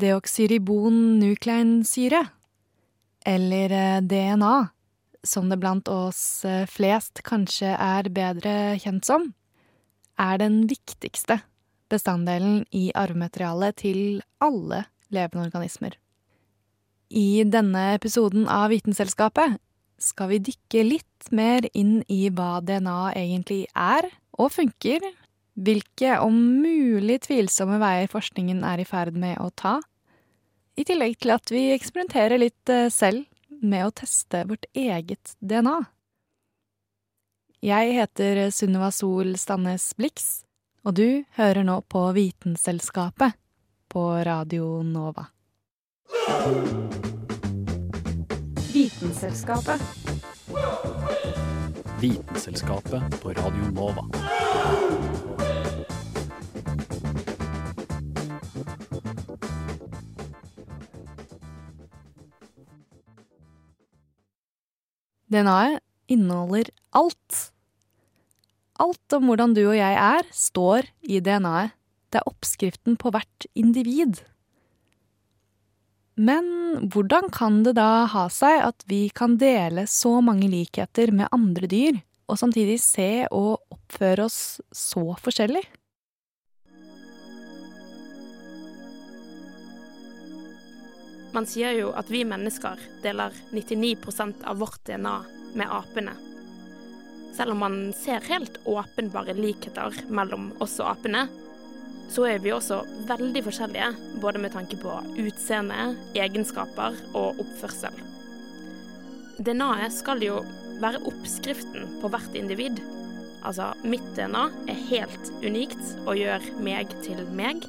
Deoxyribonukleinsyre, eller eh, DNA, som det blant oss eh, flest kanskje er bedre kjent som, er den viktigste bestanddelen i arvematerialet til alle levende organismer. I denne episoden av Vitenselskapet skal vi dykke litt mer inn i hva DNA egentlig er og funker, hvilke om mulig tvilsomme veier forskningen er i ferd med å ta, i tillegg til at vi eksperimenterer litt eh, selv med å teste vårt eget DNA. Jeg heter Sunniva Sol Stannes Blix, og du hører nå på Vitenselskapet på Radio Nova. Vitenselskapet. Vitenselskapet på Radio Nova. DNA-et inneholder alt. Alt om hvordan du og jeg er, står i DNA-et. Det er oppskriften på hvert individ. Men hvordan kan det da ha seg at vi kan dele så mange likheter med andre dyr, og samtidig se og oppføre oss så forskjellig? Man sier jo at vi mennesker deler 99% av vårt DNA med apene. Selv om man ser helt åpenbare likheter mellom oss og apene, så er vi også veldig forskjellige, både med tanke på utseende, egenskaper og oppførsel. DNA-et skal jo være oppskriften på hvert individ. Altså, mitt DNA er helt unikt og gjør meg til meg,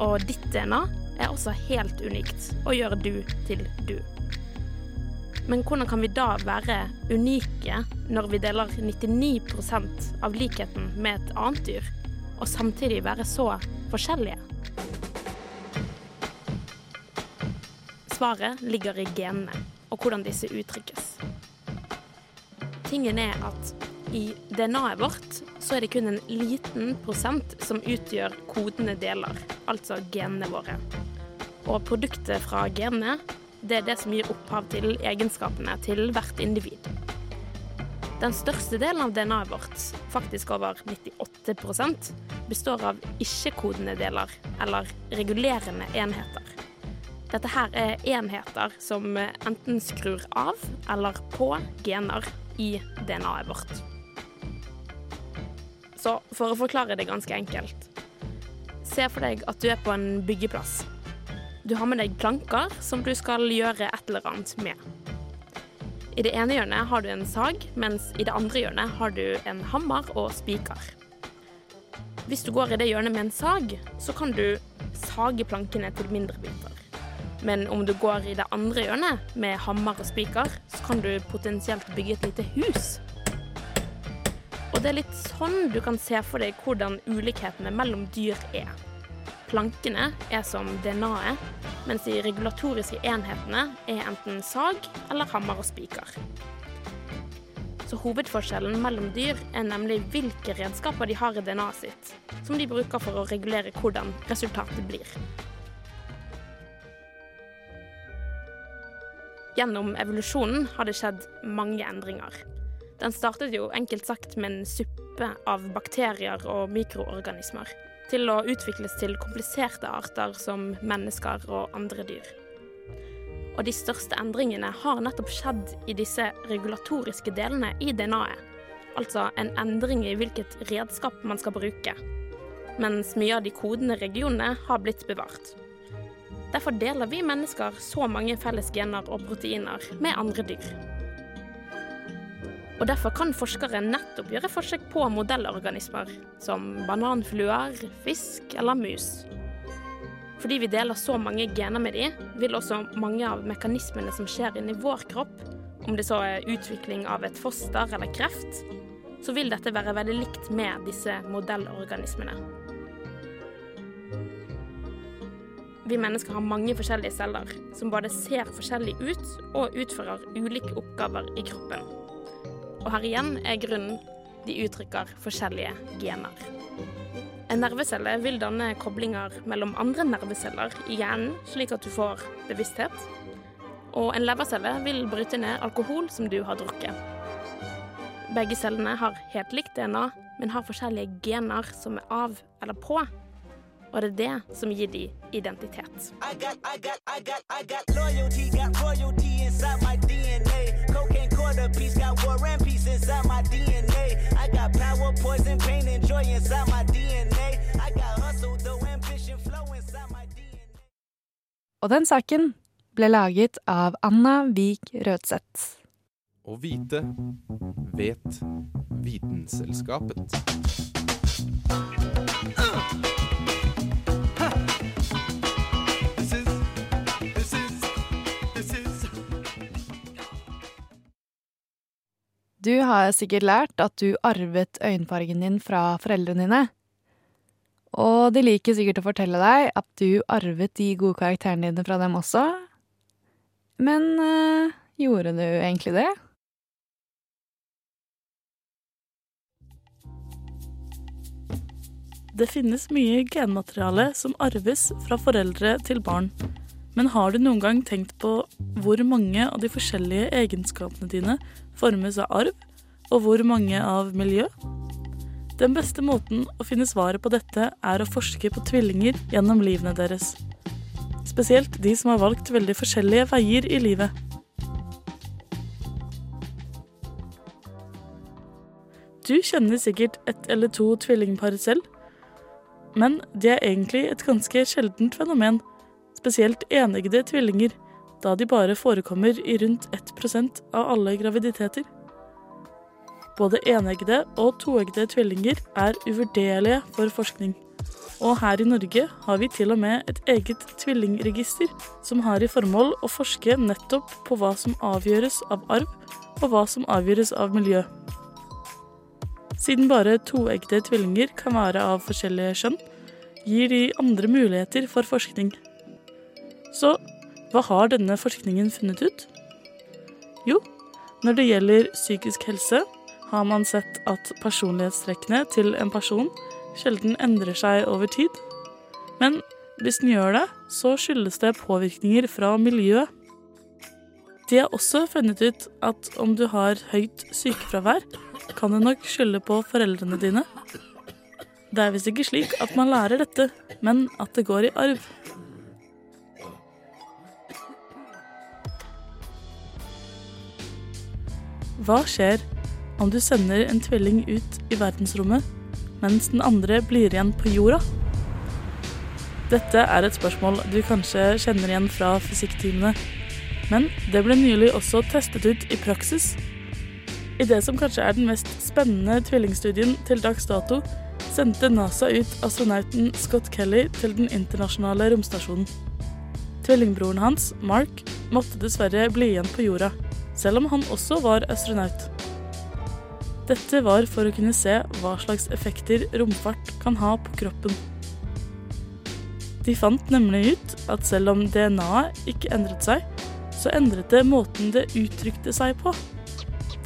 og ditt DNA er også helt unikt og gjør du til du. Men hvordan kan vi da være unike når vi deler 99% av likheten med et annet dyr, og samtidig være så forskjellige? Svaret ligger i genene og hvordan disse uttrykkes. Tingen er at i DNA-et vårt så er det kun en liten prosent som utgjør kodende deler, altså genene våre. Og produktet fra genene det er det som gir opphav til egenskapene til hvert individ. Den største delen av DNA-et vårt, faktisk over 98% består av ikke-kodende deler, eller regulerende enheter. Dette her er enheter som enten skrur av eller på gener i DNA-et vårt. Så for å forklare det ganske enkelt Se for deg at du er på en byggeplass. Du har med deg planker som du skal gjøre et eller annet med. I det ene hjørnet har du en sag, mens i det andre hjørnet har du en hammer og spiker. Hvis du går i det hjørnet med en sag, så kan du sage plankene til mindre biter. Men om du går i det andre hjørnet med hammer og spiker, så kan du potensielt bygge et lite hus. Og det er litt sånn du kan se for deg hvordan ulikhetene mellom dyr er. Plankene er som DNA-et, mens de regulatoriske enhetene er enten sag eller hammer og spiker. Så hovedforskjellen mellom dyr er nemlig hvilke redskaper de har i DNA-et sitt, som de bruker for å regulere hvordan resultatet blir. Gjennom evolusjonen har det skjedd mange endringer. Den startet jo enkelt sagt med en suppe av bakterier og mikroorganismer til å utvikles til kompliserte arter som mennesker og andre dyr. Og de største endringene har nettopp skjedd i disse regulatoriske delene i DNA-et. Altså en endring i hvilket redskap man skal bruke. Mens mye av de kodende regionene har blitt bevart. Derfor deler vi mennesker så mange felles gener og proteiner med andre dyr. Og Derfor kan forskere nettopp gjøre forsøk på modellorganismer, som bananfluer, fisk eller mus. Fordi vi deler så mange gener med de, vil også mange av mekanismene som skjer inni vår kropp, om det så er utvikling av et foster eller kreft, så vil dette være veldig likt med disse modellorganismene. Vi mennesker har mange forskjellige celler, som både ser forskjellig ut og utfører ulike oppgaver i kroppen. Og her igjen er grunnen de uttrykker forskjellige gener. En nervecelle vil danne koblinger mellom andre nerveceller i hjernen, slik at du får bevissthet. Og en levercelle vil bryte ned alkohol som du har drukket. Begge cellene har helt likt DNA, men har forskjellige gener som er av eller på. Og det er det som gir dem identitet. I got, I got, I got, quarter piece, got war and peace inside my DNA. I got power, poison, pain and joy inside my DNA. I got hustle, though ambition flow inside my DNA. Og den saken ble laget av Anna Vik Rødseth. Å vite vet Vitenselskapet. Du har sikkert lært at du arvet øyenfargen din fra foreldrene dine. Og de liker sikkert å fortelle deg at du arvet de gode karakterene dine fra dem også. Men øh, gjorde du egentlig det? Det finnes mye genmateriale som arves fra foreldre til barn. Men har du noen gang tenkt på hvor mange av de forskjellige egenskapene dine formes av arv, og hvor mange av miljø? Den beste måten å finne svaret på dette er å forske på tvillinger gjennom livene deres. Spesielt de som har valgt veldig forskjellige veier i livet. Du kjenner sikkert ett eller to tvillingpar selv, men de er egentlig et ganske sjeldent fenomen spesielt eneggede tvillinger, da de bare forekommer i rundt 1% av alle graviditeter. Både eneggede og toeggede tvillinger er uvurderlige for forskning. Og her i Norge har vi til og med et eget tvillingregister som har i formål å forske nettopp på hva som avgjøres av arv, og hva som avgjøres av miljø. Siden bare toeggede tvillinger kan være av forskjellige skjønn, gir de andre muligheter for forskning. Så hva har denne forskningen funnet ut? Jo, når det gjelder psykisk helse, har man sett at personlighetstrekkene til en person sjelden endrer seg over tid. Men hvis den gjør det, så skyldes det påvirkninger fra miljøet. De har også funnet ut at om du har høyt sykefravær, kan du nok skylde på foreldrene dine. Det er visst ikke slik at man lærer dette, men at det går i arv. Hva skjer om du sender en tvilling ut i verdensrommet, mens den andre blir igjen på jorda? Dette er et spørsmål du kanskje kjenner igjen fra fysikktimene, men det ble nylig også testet ut i praksis. I det som kanskje er den mest spennende tvillingstudien til dags dato, sendte NASA ut astronauten Scott Kelly til den internasjonale romstasjonen. Tvillingbroren hans, Mark, måtte dessverre bli igjen på jorda selv om han også var astronaut. Dette var for å kunne se hva slags effekter romfart kan ha på kroppen. De fant nemlig ut at selv om DNA-et ikke endret seg, så endret det måten det uttrykte seg på.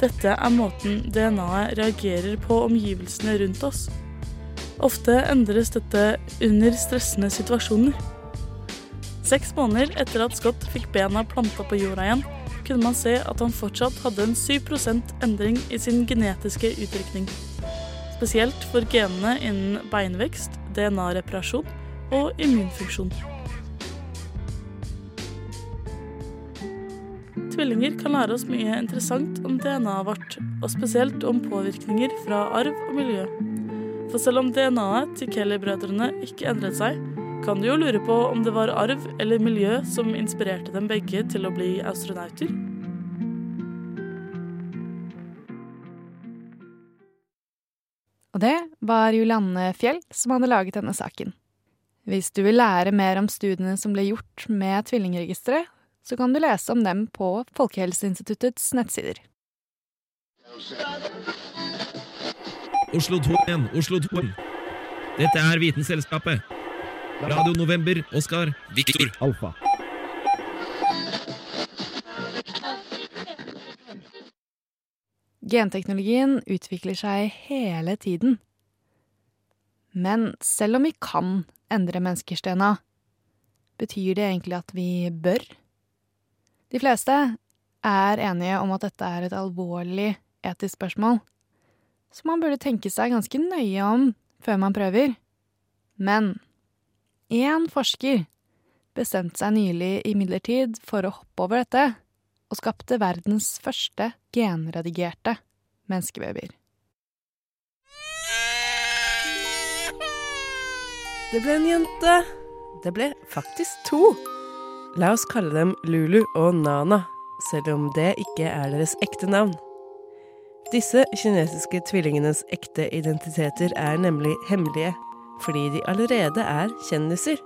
Dette er måten DNA-et reagerer på omgivelsene rundt oss. Ofte endres dette under stressende situasjoner. Seks måneder etter at Scott fikk bena planta på jorda igjen, kunne man se at han fortsatt hadde en 7% endring i sin genetiske utrykning. Spesielt for genene innen beinvekst, DNA-reparasjon og immunfunksjon. Tvillinger kan lære oss mye interessant om DNA-et vårt, og spesielt om påvirkninger fra arv og miljø. For selv om DNA-et til Kelly-brødrene ikke endret seg, kan du jo lure på om det var arv eller miljø som inspirerte dem begge til å bli astronauter. Og det var Julianne Fjell som hadde laget denne saken. Hvis du vil lære mer om studiene som ble gjort med tvillingregisteret, så kan du lese om dem på Folkehelseinstituttets nettsider. Oslo 2 igjen, Oslo 2. Dette er Vitenselskapet. Radio November, Oskar, Viktor, Alfa. Genteknologien utvikler seg hele tiden. Men selv om vi kan endre menneskers DNA, betyr det egentlig at vi bør? De fleste er enige om at dette er et alvorlig etisk spørsmål, som man burde tenke seg ganske nøye om før man prøver. Men én forsker bestemte seg nylig imidlertid for å hoppe over dette og skapte verdens første genredigerte menneskebabyer. Det ble en jente. Det ble faktisk to. La oss kalle dem Lulu og Nana, selv om det ikke er deres ekte navn. Disse kinesiske tvillingenes ekte identiteter er nemlig hemmelige, fordi de allerede er kjendiser.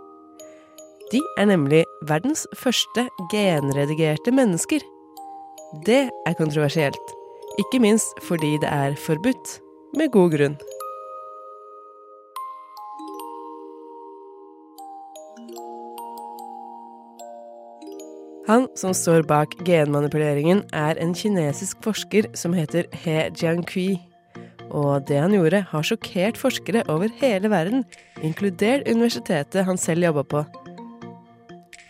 De er nemlig verdens første genredigerte mennesker. Det er kontroversielt, ikke minst fordi det er forbudt, med god grunn. Han som står bak genmanipuleringen, er en kinesisk forsker som heter He Jiankui. Og det han gjorde, har sjokkert forskere over hele verden, inkludert universitetet han selv jobba på.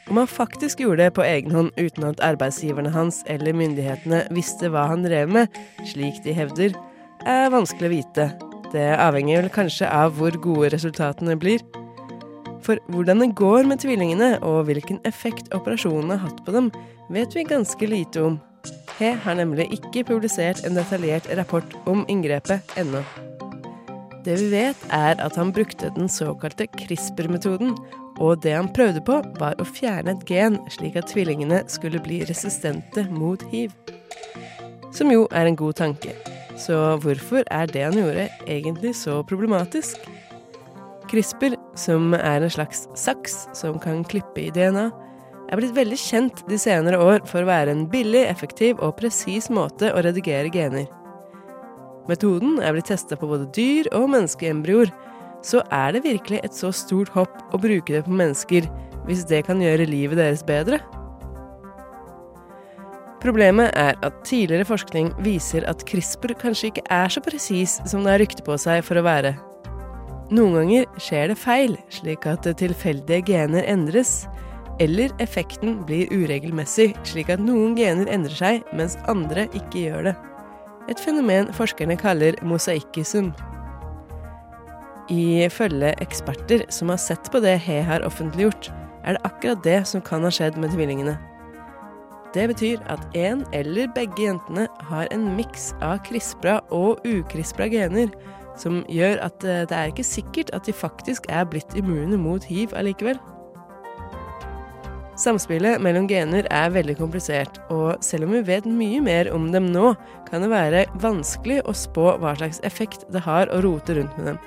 Om han faktisk gjorde det på egen hånd uten at arbeidsgiverne hans eller myndighetene visste hva han drev med, slik de hevder, er vanskelig å vite. Det avhenger vel kanskje av hvor gode resultatene blir. For hvordan det går med tvillingene, og hvilken effekt operasjonen har hatt på dem, vet vi ganske lite om. He har nemlig ikke publisert en detaljert rapport om inngrepet ennå. Det vi vet, er at han brukte den såkalte CRISPR-metoden, og det han prøvde på, var å fjerne et gen slik at tvillingene skulle bli resistente mot hiv. Som jo er en god tanke. Så hvorfor er det han gjorde, egentlig så problematisk? CRISPR, som er en slags saks som kan klippe i DNA, er blitt veldig kjent de senere år for å være en billig, effektiv og presis måte å redigere gener. Metoden er blitt testa på både dyr og menneskeembryoer, så er det virkelig et så stort hopp å bruke det på mennesker hvis det kan gjøre livet deres bedre? Problemet er at tidligere forskning viser at CRISPR kanskje ikke er så presis som det har rykte på seg for å være. Noen ganger skjer det feil, slik at tilfeldige gener endres, eller effekten blir uregelmessig, slik at noen gener endrer seg, mens andre ikke gjør det. Et fenomen forskerne kaller mosaikkism. Ifølge eksperter som har sett på det He har offentliggjort, er det akkurat det som kan ha skjedd med tvillingene. Det betyr at en eller begge jentene har en miks av krispra og ukrispra gener, som gjør at eh, det er ikke sikkert at de faktisk er blitt immune mot hiv allikevel. Samspillet mellom gener er veldig komplisert, og selv om vi vet mye mer om dem nå, kan det være vanskelig å spå hva slags effekt det har å rote rundt med dem.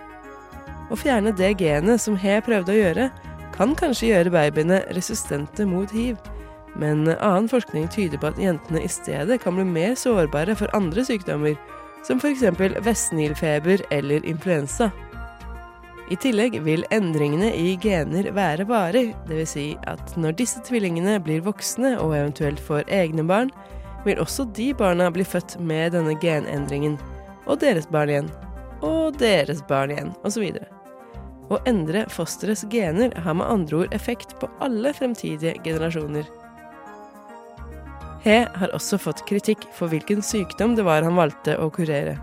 Å fjerne det genet som He prøvde å gjøre, kan kanskje gjøre babyene resistente mot hiv, men annen forskning tyder på at jentene i stedet kan bli mer sårbare for andre sykdommer, som f.eks. vestnilfeber eller influensa. I tillegg vil endringene i gener være varig, dvs. Si at når disse tvillingene blir voksne og eventuelt får egne barn, vil også de barna bli født med denne genendringen, og deres barn igjen, og deres barn igjen, osv. Å endre fosterets gener har med andre ord effekt på alle fremtidige generasjoner. He har også fått kritikk for hvilken sykdom det var han valgte å kurere.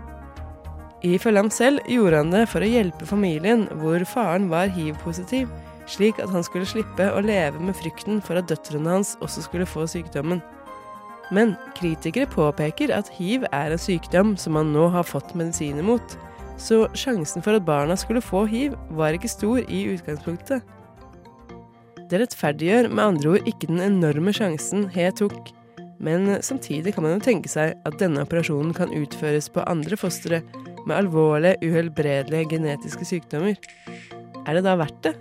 Ifølge ham selv gjorde han det for å hjelpe familien hvor faren var hiv-positiv, slik at han skulle slippe å leve med frykten for at døtrene hans også skulle få sykdommen. Men kritikere påpeker at hiv er en sykdom som han nå har fått medisiner mot, så sjansen for at barna skulle få hiv, var ikke stor i utgangspunktet. Det rettferdiggjør med andre ord ikke den enorme sjansen He tok men samtidig kan man jo tenke seg at denne operasjonen kan utføres på andre fostre, med alvorlige, uhelbredelige genetiske sykdommer. Er det da verdt det?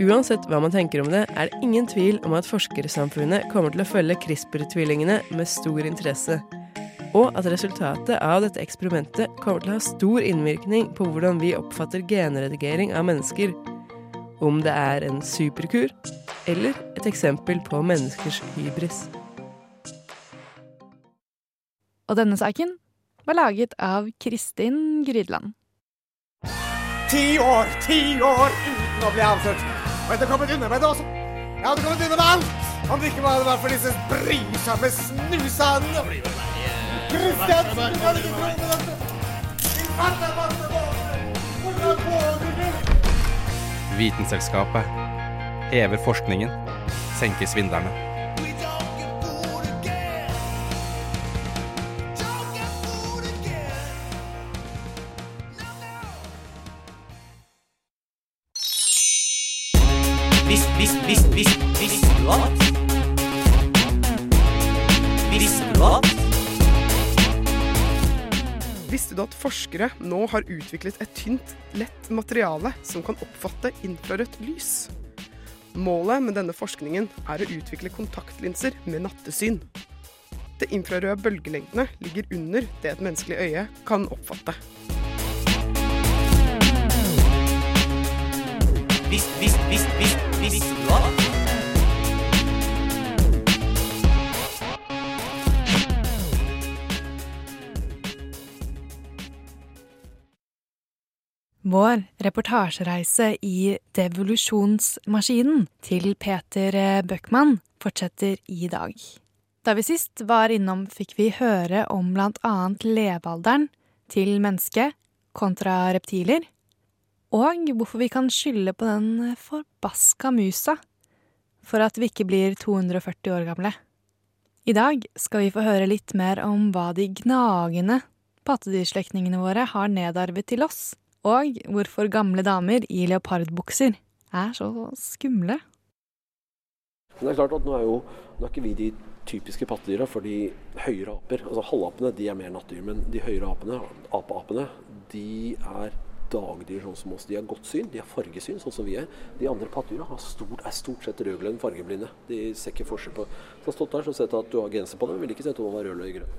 Uansett hva man tenker om det, er det ingen tvil om at forskersamfunnet kommer til å følge CRISPR-tvillingene med stor interesse, og at resultatet av dette eksperimentet kommer til å ha stor innvirkning på hvordan vi oppfatter genredigering av mennesker. Om det er en superkur eller et eksempel på menneskers hybris. Og denne saken var laget av Kristin Grydland. Ti år, ti år uten å bli avslørt. Og jeg hadde kommet unna med det også. Jeg hadde kommet unna med alt om det ikke var for disse brysomme snusene. Kristian, du kan ikke tro på dette. Din masse båter. Hvordan du? Vitenselskapet hever forskningen, senker svindlerne. Visst, visst, visst, visst, visste du at? Visste du at? Forskere nå har utviklet et tynt, lett materiale som kan oppfatte infrarødt lys? Målet med denne forskningen er å utvikle kontaktlinser med nattesyn. De infrarøde bølgelengdene ligger under det et menneskelig øye kan oppfatte. Visst, visst, visst, visst, visste du at? Vår reportasjereise i devolusjonsmaskinen til Peter Bøckmann fortsetter i dag. Da vi sist var innom, fikk vi høre om blant annet levealderen til mennesket kontra reptiler, og hvorfor vi kan skylde på den forbaska musa for at vi ikke blir 240 år gamle. I dag skal vi få høre litt mer om hva de gnagende pattedyrslekningene våre har nedarvet til oss, og hvorfor gamle damer i leopardbukser er så skumle. Det er klart at nå er jo nå er ikke vi de typiske pattedyra, for de høyere aper, altså halvapene, de er mer nattdyr. Men de høyere apene, apeapene, de er dagdyr sånn som oss. De har godt syn, de har fargesyn, sånn som vi er. De andre pattedyra er stort sett rødglønn fargeblinde. De ser ikke forskjell på Så har stått der og sett at du har genser på dem, vil ikke sett om den var rød eller grønn.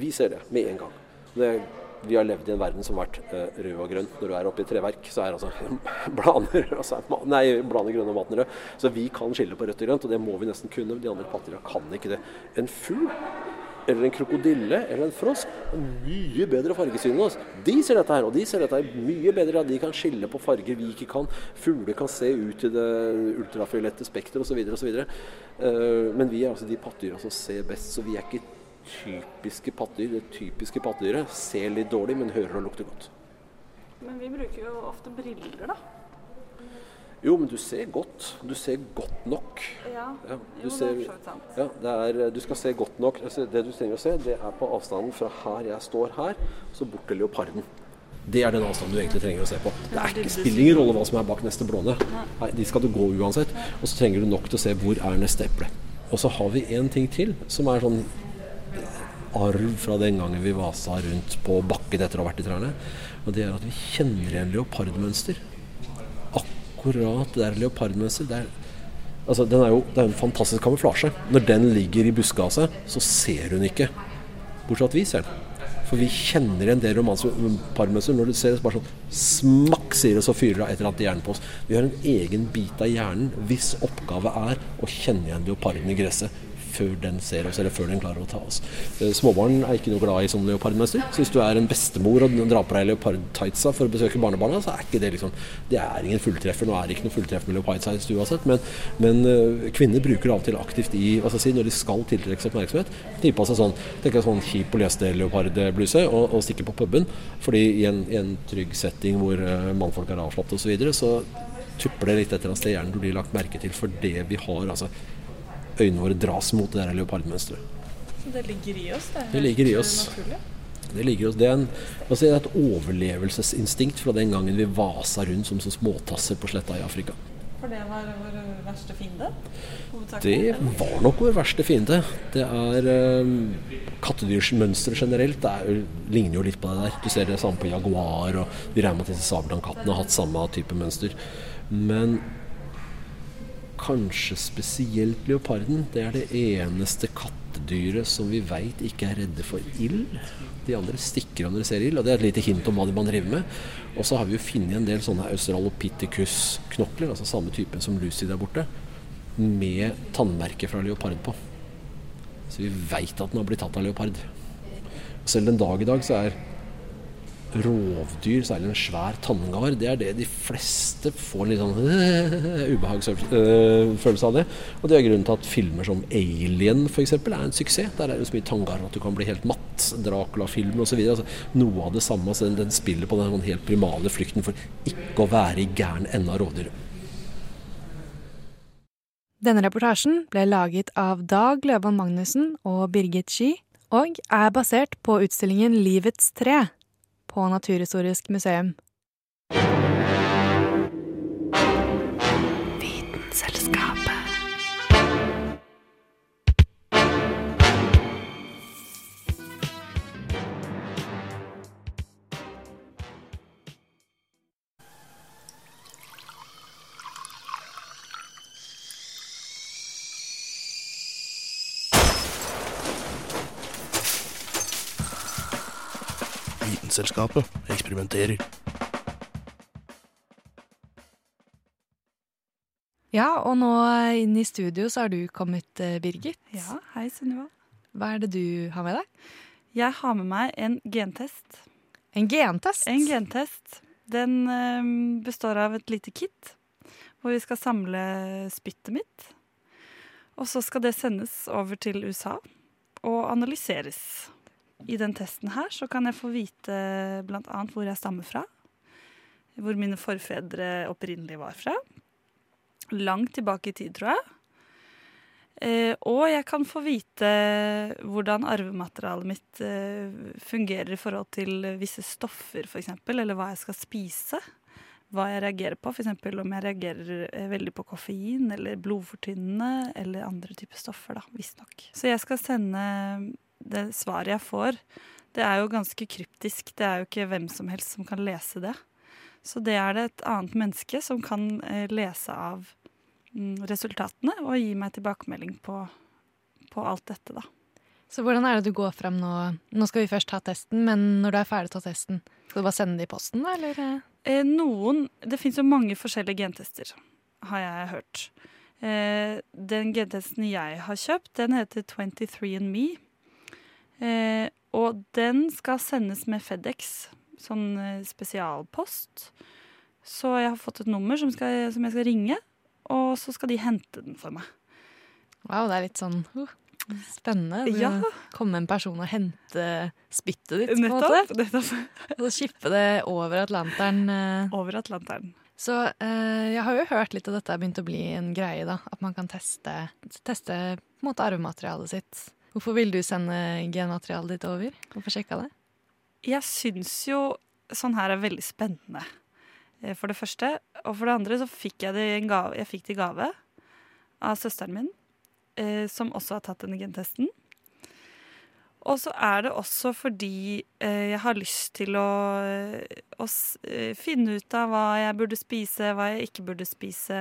Vi ser det med en gang. Det vi har levd i en verden som har vært uh, rød og grønn. Når du er oppe i treverk, så er altså blader, altså, nei, blader grønn og maten rød. Så vi kan skille på rødt og grønt, og det må vi nesten kunne. De andre pattedyra kan ikke det. En fugl eller en krokodille eller en frosk har mye bedre fargesyn enn oss. De ser dette her, og de ser dette her mye bedre. De kan skille på farger vi ikke kan. Fugler kan se ut i det ultrafiolette spekteret osv. osv. Uh, men vi er altså de pattedyra som ser best, så vi er ikke typiske pattedyr. Det typiske pattedyret ser litt dårlig, men hører og lukter godt. Men vi bruker jo ofte briller, da. Jo, men du ser godt. Du ser godt nok. Ja, ja jo, ser, det er. Ja, det er, du skal se godt nok. Altså, det du trenger å se, det er på avstanden fra her jeg står her, så bort til leoparden. Det er den avstanden du egentlig trenger å se på. Det er ikke, spiller ingen rolle hva som er bak neste blåne. Nei, de skal du gå uansett. Og så trenger du nok til å se hvor er neste eple. Og så har vi en ting til som er sånn arv fra den gangen vi vasa rundt på bakken etter å ha vært i trærne. Og det er at vi kjenner igjen leopardmønster. Akkurat det der leopardmønster. Det er, altså, den er jo, det er en fantastisk kamuflasje. Når den ligger i buskaset, så ser hun ikke. Bortsett fra at vi ser den. For vi kjenner igjen det romanparmønsteret. Når du ser det, bare sånn smakk, sier det, så fyrer det et eller annet i hjernen på oss. Vi har en egen bit av hjernen hvis oppgave er å kjenne igjen leoparden i gresset før den ser oss, eller før den klarer å ta oss. Småbarn er ikke noe glad i sånn leopardmønster. Så hvis du er en bestemor og drar på deg leopardtightsa for å besøke barnebarna, så er ikke det liksom Det er ingen fulltreffer. Nå er det ikke noe fulltreff med leopardtights uansett, men, men uh, kvinner bruker det av og til aktivt i hva skal jeg si, når de skal tiltrekke seg oppmerksomhet. De seg sånn tenker sånn kjip polyester-leopardbluse og, og stikker på puben. Fordi i en, i en trygg setting hvor uh, mannfolk er avslappet osv., så, så tupper det litt et eller annet sted hjernen du blir lagt merke til for det vi har. altså øynene våre dras mot det der leopardmønsteret. Så det ligger i oss? Det, det ligger i oss. Naturlig. Det ligger i oss. Det er, en, altså det et overlevelsesinstinkt fra den gangen vi vasa rundt som, som småtasser på sletta i Afrika. For det var vår verste fiende? Det var nok vår verste fiende. Det er um, Kattedyrsmønsteret generelt det er, ligner jo litt på det der. Du ser det samme på jaguar, og vi regner med at disse sabeltannkattene har hatt samme type mønster. Men kanskje spesielt leoparden. Det er det eneste kattedyret som vi veit ikke er redde for ild. De andre stikker når de ser ild, og det er et lite hint om hva man driver med. Og så har vi jo funnet en del sånne australopithecus-knokler, altså samme type som Lucy der borte, med tannmerke fra leopard på. Så vi veit at den har blitt tatt av leopard. Selv den dag i dag så er rovdyr, særlig en svær tanngard, det er det de fleste får en litt sånn ubehagsfølelse av det. Og det er grunnen til at filmer som Alien f.eks. er en suksess. Der er det så mye tanngard at du kan bli helt matt. Dracula-film osv. Altså, noe av det samme. Altså, den, den spiller på den sånn helt primale flykten for ikke å være i gæren ende av rovdyret. Denne reportasjen ble laget av Dag Løvan Magnussen og Birgit Sky, og er basert på utstillingen Livets tre på Naturhistorisk museum. Vitenselskapet eksperimenterer. Ja, og nå inn i studio så har du kommet, eh, Birgit. Ja, hei Sunniva. Hva er det du har med deg? Jeg har med meg en gentest. En gentest? En gentest. Den eh, består av et lite kit hvor vi skal samle spyttet mitt. Og så skal det sendes over til USA og analyseres. I den testen her så kan jeg få vite annet hvor jeg stammer fra. Hvor mine forfedre opprinnelig var fra. Langt tilbake i tid, tror jeg. Eh, og jeg kan få vite hvordan arvematerialet mitt eh, fungerer i forhold til visse stoffer, f.eks., eller hva jeg skal spise. Hva jeg reagerer på, f.eks. om jeg reagerer eh, veldig på koffein eller blodfortynnende eller andre typer stoffer, da, visstnok. Så jeg skal sende det svaret jeg får. Det er jo ganske kryptisk. Det er jo ikke hvem som helst som kan lese det. Så det er det et annet menneske som kan eh, lese av mm, resultatene og gi meg tilbakemelding på, på alt dette, da. Så hvordan er det du går frem nå? Nå skal vi først ta testen, men når du er ferdig til testen, skal du bare sende det i posten, da, eller? Eh, noen Det fins jo mange forskjellige gentester, har jeg hørt. Eh, den gentesten jeg har kjøpt, den heter 23andMe. Eh, og den skal sendes med FedEx, sånn eh, spesialpost. Så jeg har fått et nummer som, skal, som jeg skal ringe, og så skal de hente den for meg. Wow, det er litt sånn uh, spennende. Du Ja. Komme en person og hente spyttet ditt, på en Nettopp, og så skippe det over Atlanteren. Uh. Over Atlanteren. Så eh, jeg har jo hørt litt at dette har begynt å bli en greie, da. At man kan teste, teste på en måte arvematerialet sitt. Hvorfor vil du sende genmaterialet ditt over? Hvorfor sjekka det? Jeg syns jo sånn her er veldig spennende. eh, For det første. Og for det andre så fikk jeg det i gave, jeg gave av søsteren min, eh, som også har tatt denne gentesten. Og så er det også fordi eh, jeg har lyst til å, å eh, finne ut av hva jeg burde spise, hva jeg ikke burde spise.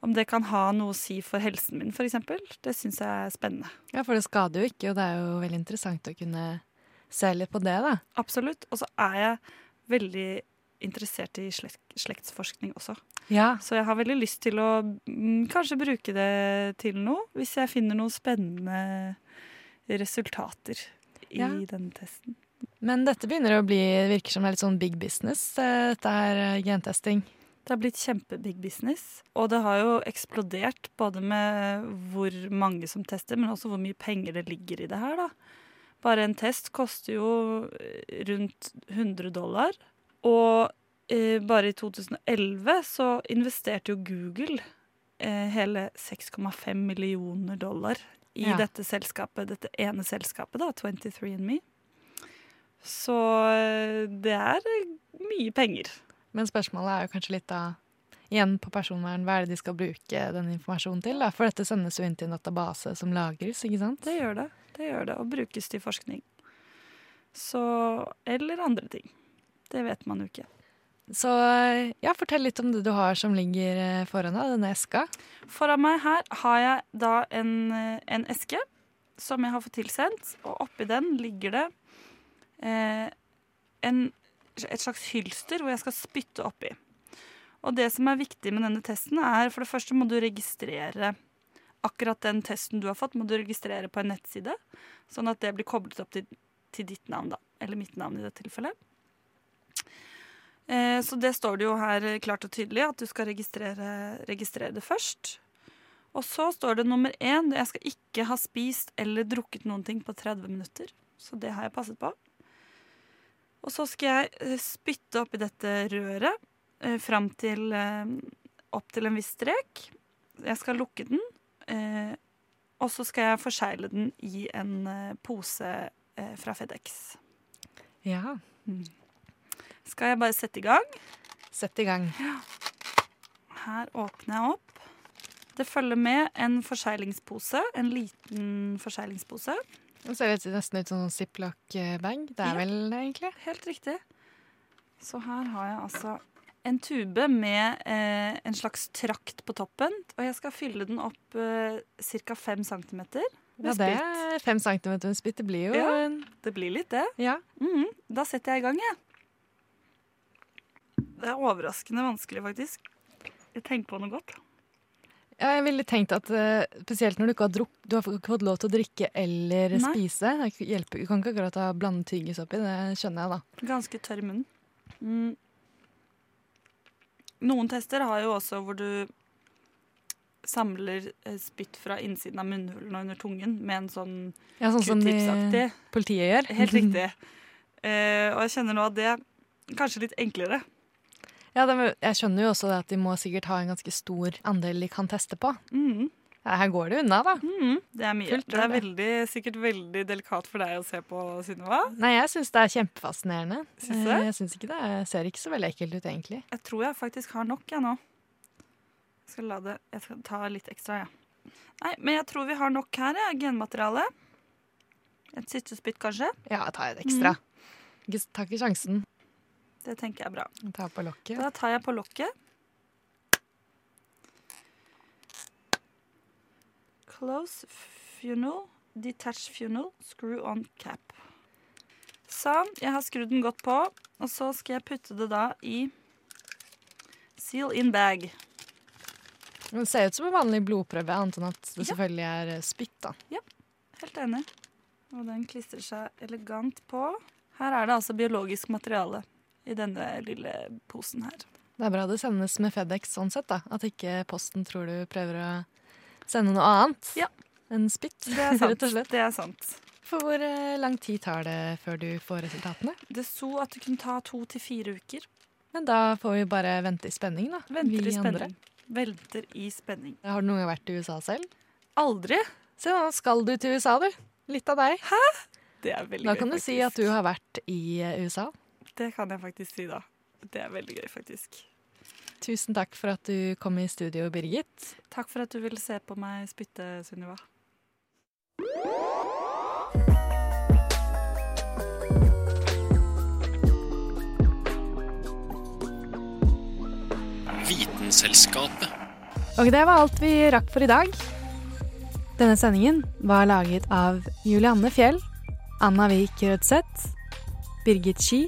Om det kan ha noe å si for helsen min, f.eks. Det syns jeg er spennende. Ja, for det skader jo ikke, og det er jo veldig interessant å kunne se litt på det, da. Absolutt. Og så er jeg veldig interessert i slekt, slektsforskning også. Ja. Så jeg har veldig lyst til å mm, kanskje bruke det til noe, hvis jeg finner noen spennende resultater i Ja. den testen. Men dette begynner å bli, virker som det er litt sånn big business, eh, dette her eh, gentesting. Det har blitt kjempebig business, og det har jo eksplodert både med hvor mange som tester, men også hvor mye penger det ligger i det her, da. Bare en test koster jo eh, rundt 100 dollar. Og eh, bare i 2011 så investerte jo Google eh, hele 6,5 millioner dollar i Ja. dette selskapet, dette ene selskapet, da, 23andMe. Så eh, det er mye penger. Men spørsmålet er jo kanskje litt da igjen på personvern. Hva er det de skal bruke den informasjonen til? Da? For dette sendes jo inn til en database som lagres, ikke sant? Det gjør det. Det gjør det, og brukes til forskning. Så Eller andre ting. Det vet man jo ikke. Så ja, fortell litt om det du har som ligger eh, foran deg, denne eska. Foran meg her har jeg da en, eh, en eske som jeg har fått tilsendt, og oppi den ligger det eh, en, et slags hylster hvor jeg skal spytte oppi. Og det som er viktig med denne testen, er for det første må du registrere akkurat den testen du har fått, må du registrere på en nettside, sånn at det blir koblet opp til, til ditt navn, da. Eller mitt navn i det tilfellet. Eh, så det står det jo her klart og tydelig, at du skal registrere, registrere det først. Og så står det nummer én jeg skal ikke ha spist eller drukket noen ting på 30 minutter. Så det har jeg passet på. Og så skal jeg eh, spytte oppi dette røret eh, fram til eh, opp til en viss strek. Jeg skal lukke den. Eh, og så skal jeg forsegle den i en pose fra Fedex. Ja. Mm. Skal jeg bare sette i gang? Sett i gang. Ja. Her åpner jeg opp. Det følger med en forseglingspose. En liten forseglingspose. Det ser nesten ut som en ziplock-bag. Det er Ja. vel det, egentlig? Helt riktig. Så her har jeg altså en tube med eh, en slags trakt på toppen. Og jeg skal fylle den opp eh, ca. 5 cm. Ja, det er fem centimeter med spytt. Det blir jo Ja, det blir litt det. Ja. Mhm. Da setter jeg i gang, jeg. Det er overraskende vanskelig, faktisk. Jeg tenker på noe godt. Ja, jeg ville tenkt at eh, spesielt når du ikke har drukket Du har ikke fått lov til å drikke eller Nei. spise. Det er hjelper, du kan ikke akkurat ha blandet tyggis oppi, det skjønner jeg da. Ganske tørr munn. Mm. Noen tester har jo også hvor du samler eh, spytt fra innsiden av munnhulen og under tungen med en sånn Ja, sånn som de- politiet gjør. Helt riktig. Uh, og jeg kjenner nå at det er kanskje litt enklere. Ja, de, jeg skjønner jo også det at de må sikkert ha en ganske stor andel de kan teste på. Mm. Ja, Her går det unna, da. Det er mye. Kult, det er veldig, sikkert veldig delikat for deg å se på, Synnøve. Nei, jeg syns det er kjempefascinerende. Syns du? Eh, Jeg synes ikke det jeg ser ikke så veldig ekkelt ut, egentlig. Jeg tror jeg faktisk har nok, jeg nå. Jeg skal, la det, jeg skal ta litt ekstra, jeg. Nei, men jeg tror vi har nok her, jeg. Genmateriale. Et siste spytt, kanskje. Ja, jeg tar et ekstra. Mm. Tar ikke sjansen. Det tenker jeg er bra. Ta på lokket. Da tar jeg på lokket. Close funnel, detach funnel, screw on cap. Sånn, jeg har skrudd den godt på, og så skal jeg putte det da i seal in bag. Det ser ut som en vanlig blodprøve, annet enn at det selvfølgelig er eh, spytt. da. Ja, helt enig. Og den klistrer seg elegant på. Her er det altså biologisk materiale i denne lille posen her. Det er bra det sendes med Fedex sånn sett, da. At ikke Posten tror du prøver å sende noe annet Ja. enn spytt. Det er sant. Det er sant. For hvor eh, lang tid tar det før du får resultatene? Det sto at det kunne ta to til fire uker. Men da får vi bare vente i spenning, da. Venter vi i spenning. andre. Venter i spenning. Har du noen gang vært i USA selv? Aldri. Se, nå skal du til USA, du. Litt av deg. Hæ? Det er veldig gøy. Da gøy, kan du si at du har vært i eh, USA. Det kan jeg faktisk si, da. Det er veldig gøy, faktisk. Tusen takk for at du kom i studio, Birgit. Takk for at du ville se på meg spytte, Sunniva. Vitenselskapet. Og det var alt vi rakk for i dag. Denne sendingen var laget av Julianne Fjell, Anna Vik Rødseth, Birgit Ski,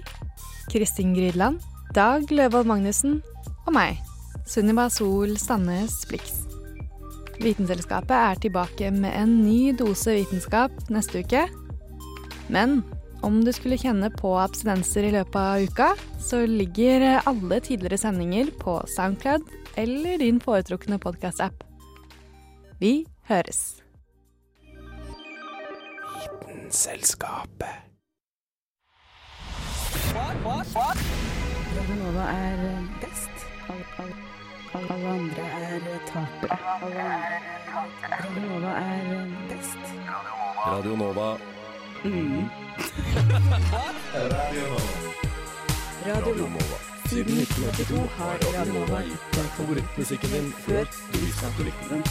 Kristin Grydland, Dag Løvold Magnussen og meg, Sunniva Sol Sandnes Blix. Vitenselskapet er tilbake med en ny dose vitenskap neste uke. Men om du skulle kjenne på abstinenser i løpet av uka, så ligger alle tidligere sendinger på Soundcloud eller din foretrukne podkast-app. Vi høres. Vitenselskapet. Radio Nova er best. Alle, alle, alle andre er tapere. Radio Nova er best. Radio Nova. Mm. Radio Nova. Radio Nova. Siden 1982 har Radionova gitt deg favorittmusikken din før du visste at du likte den.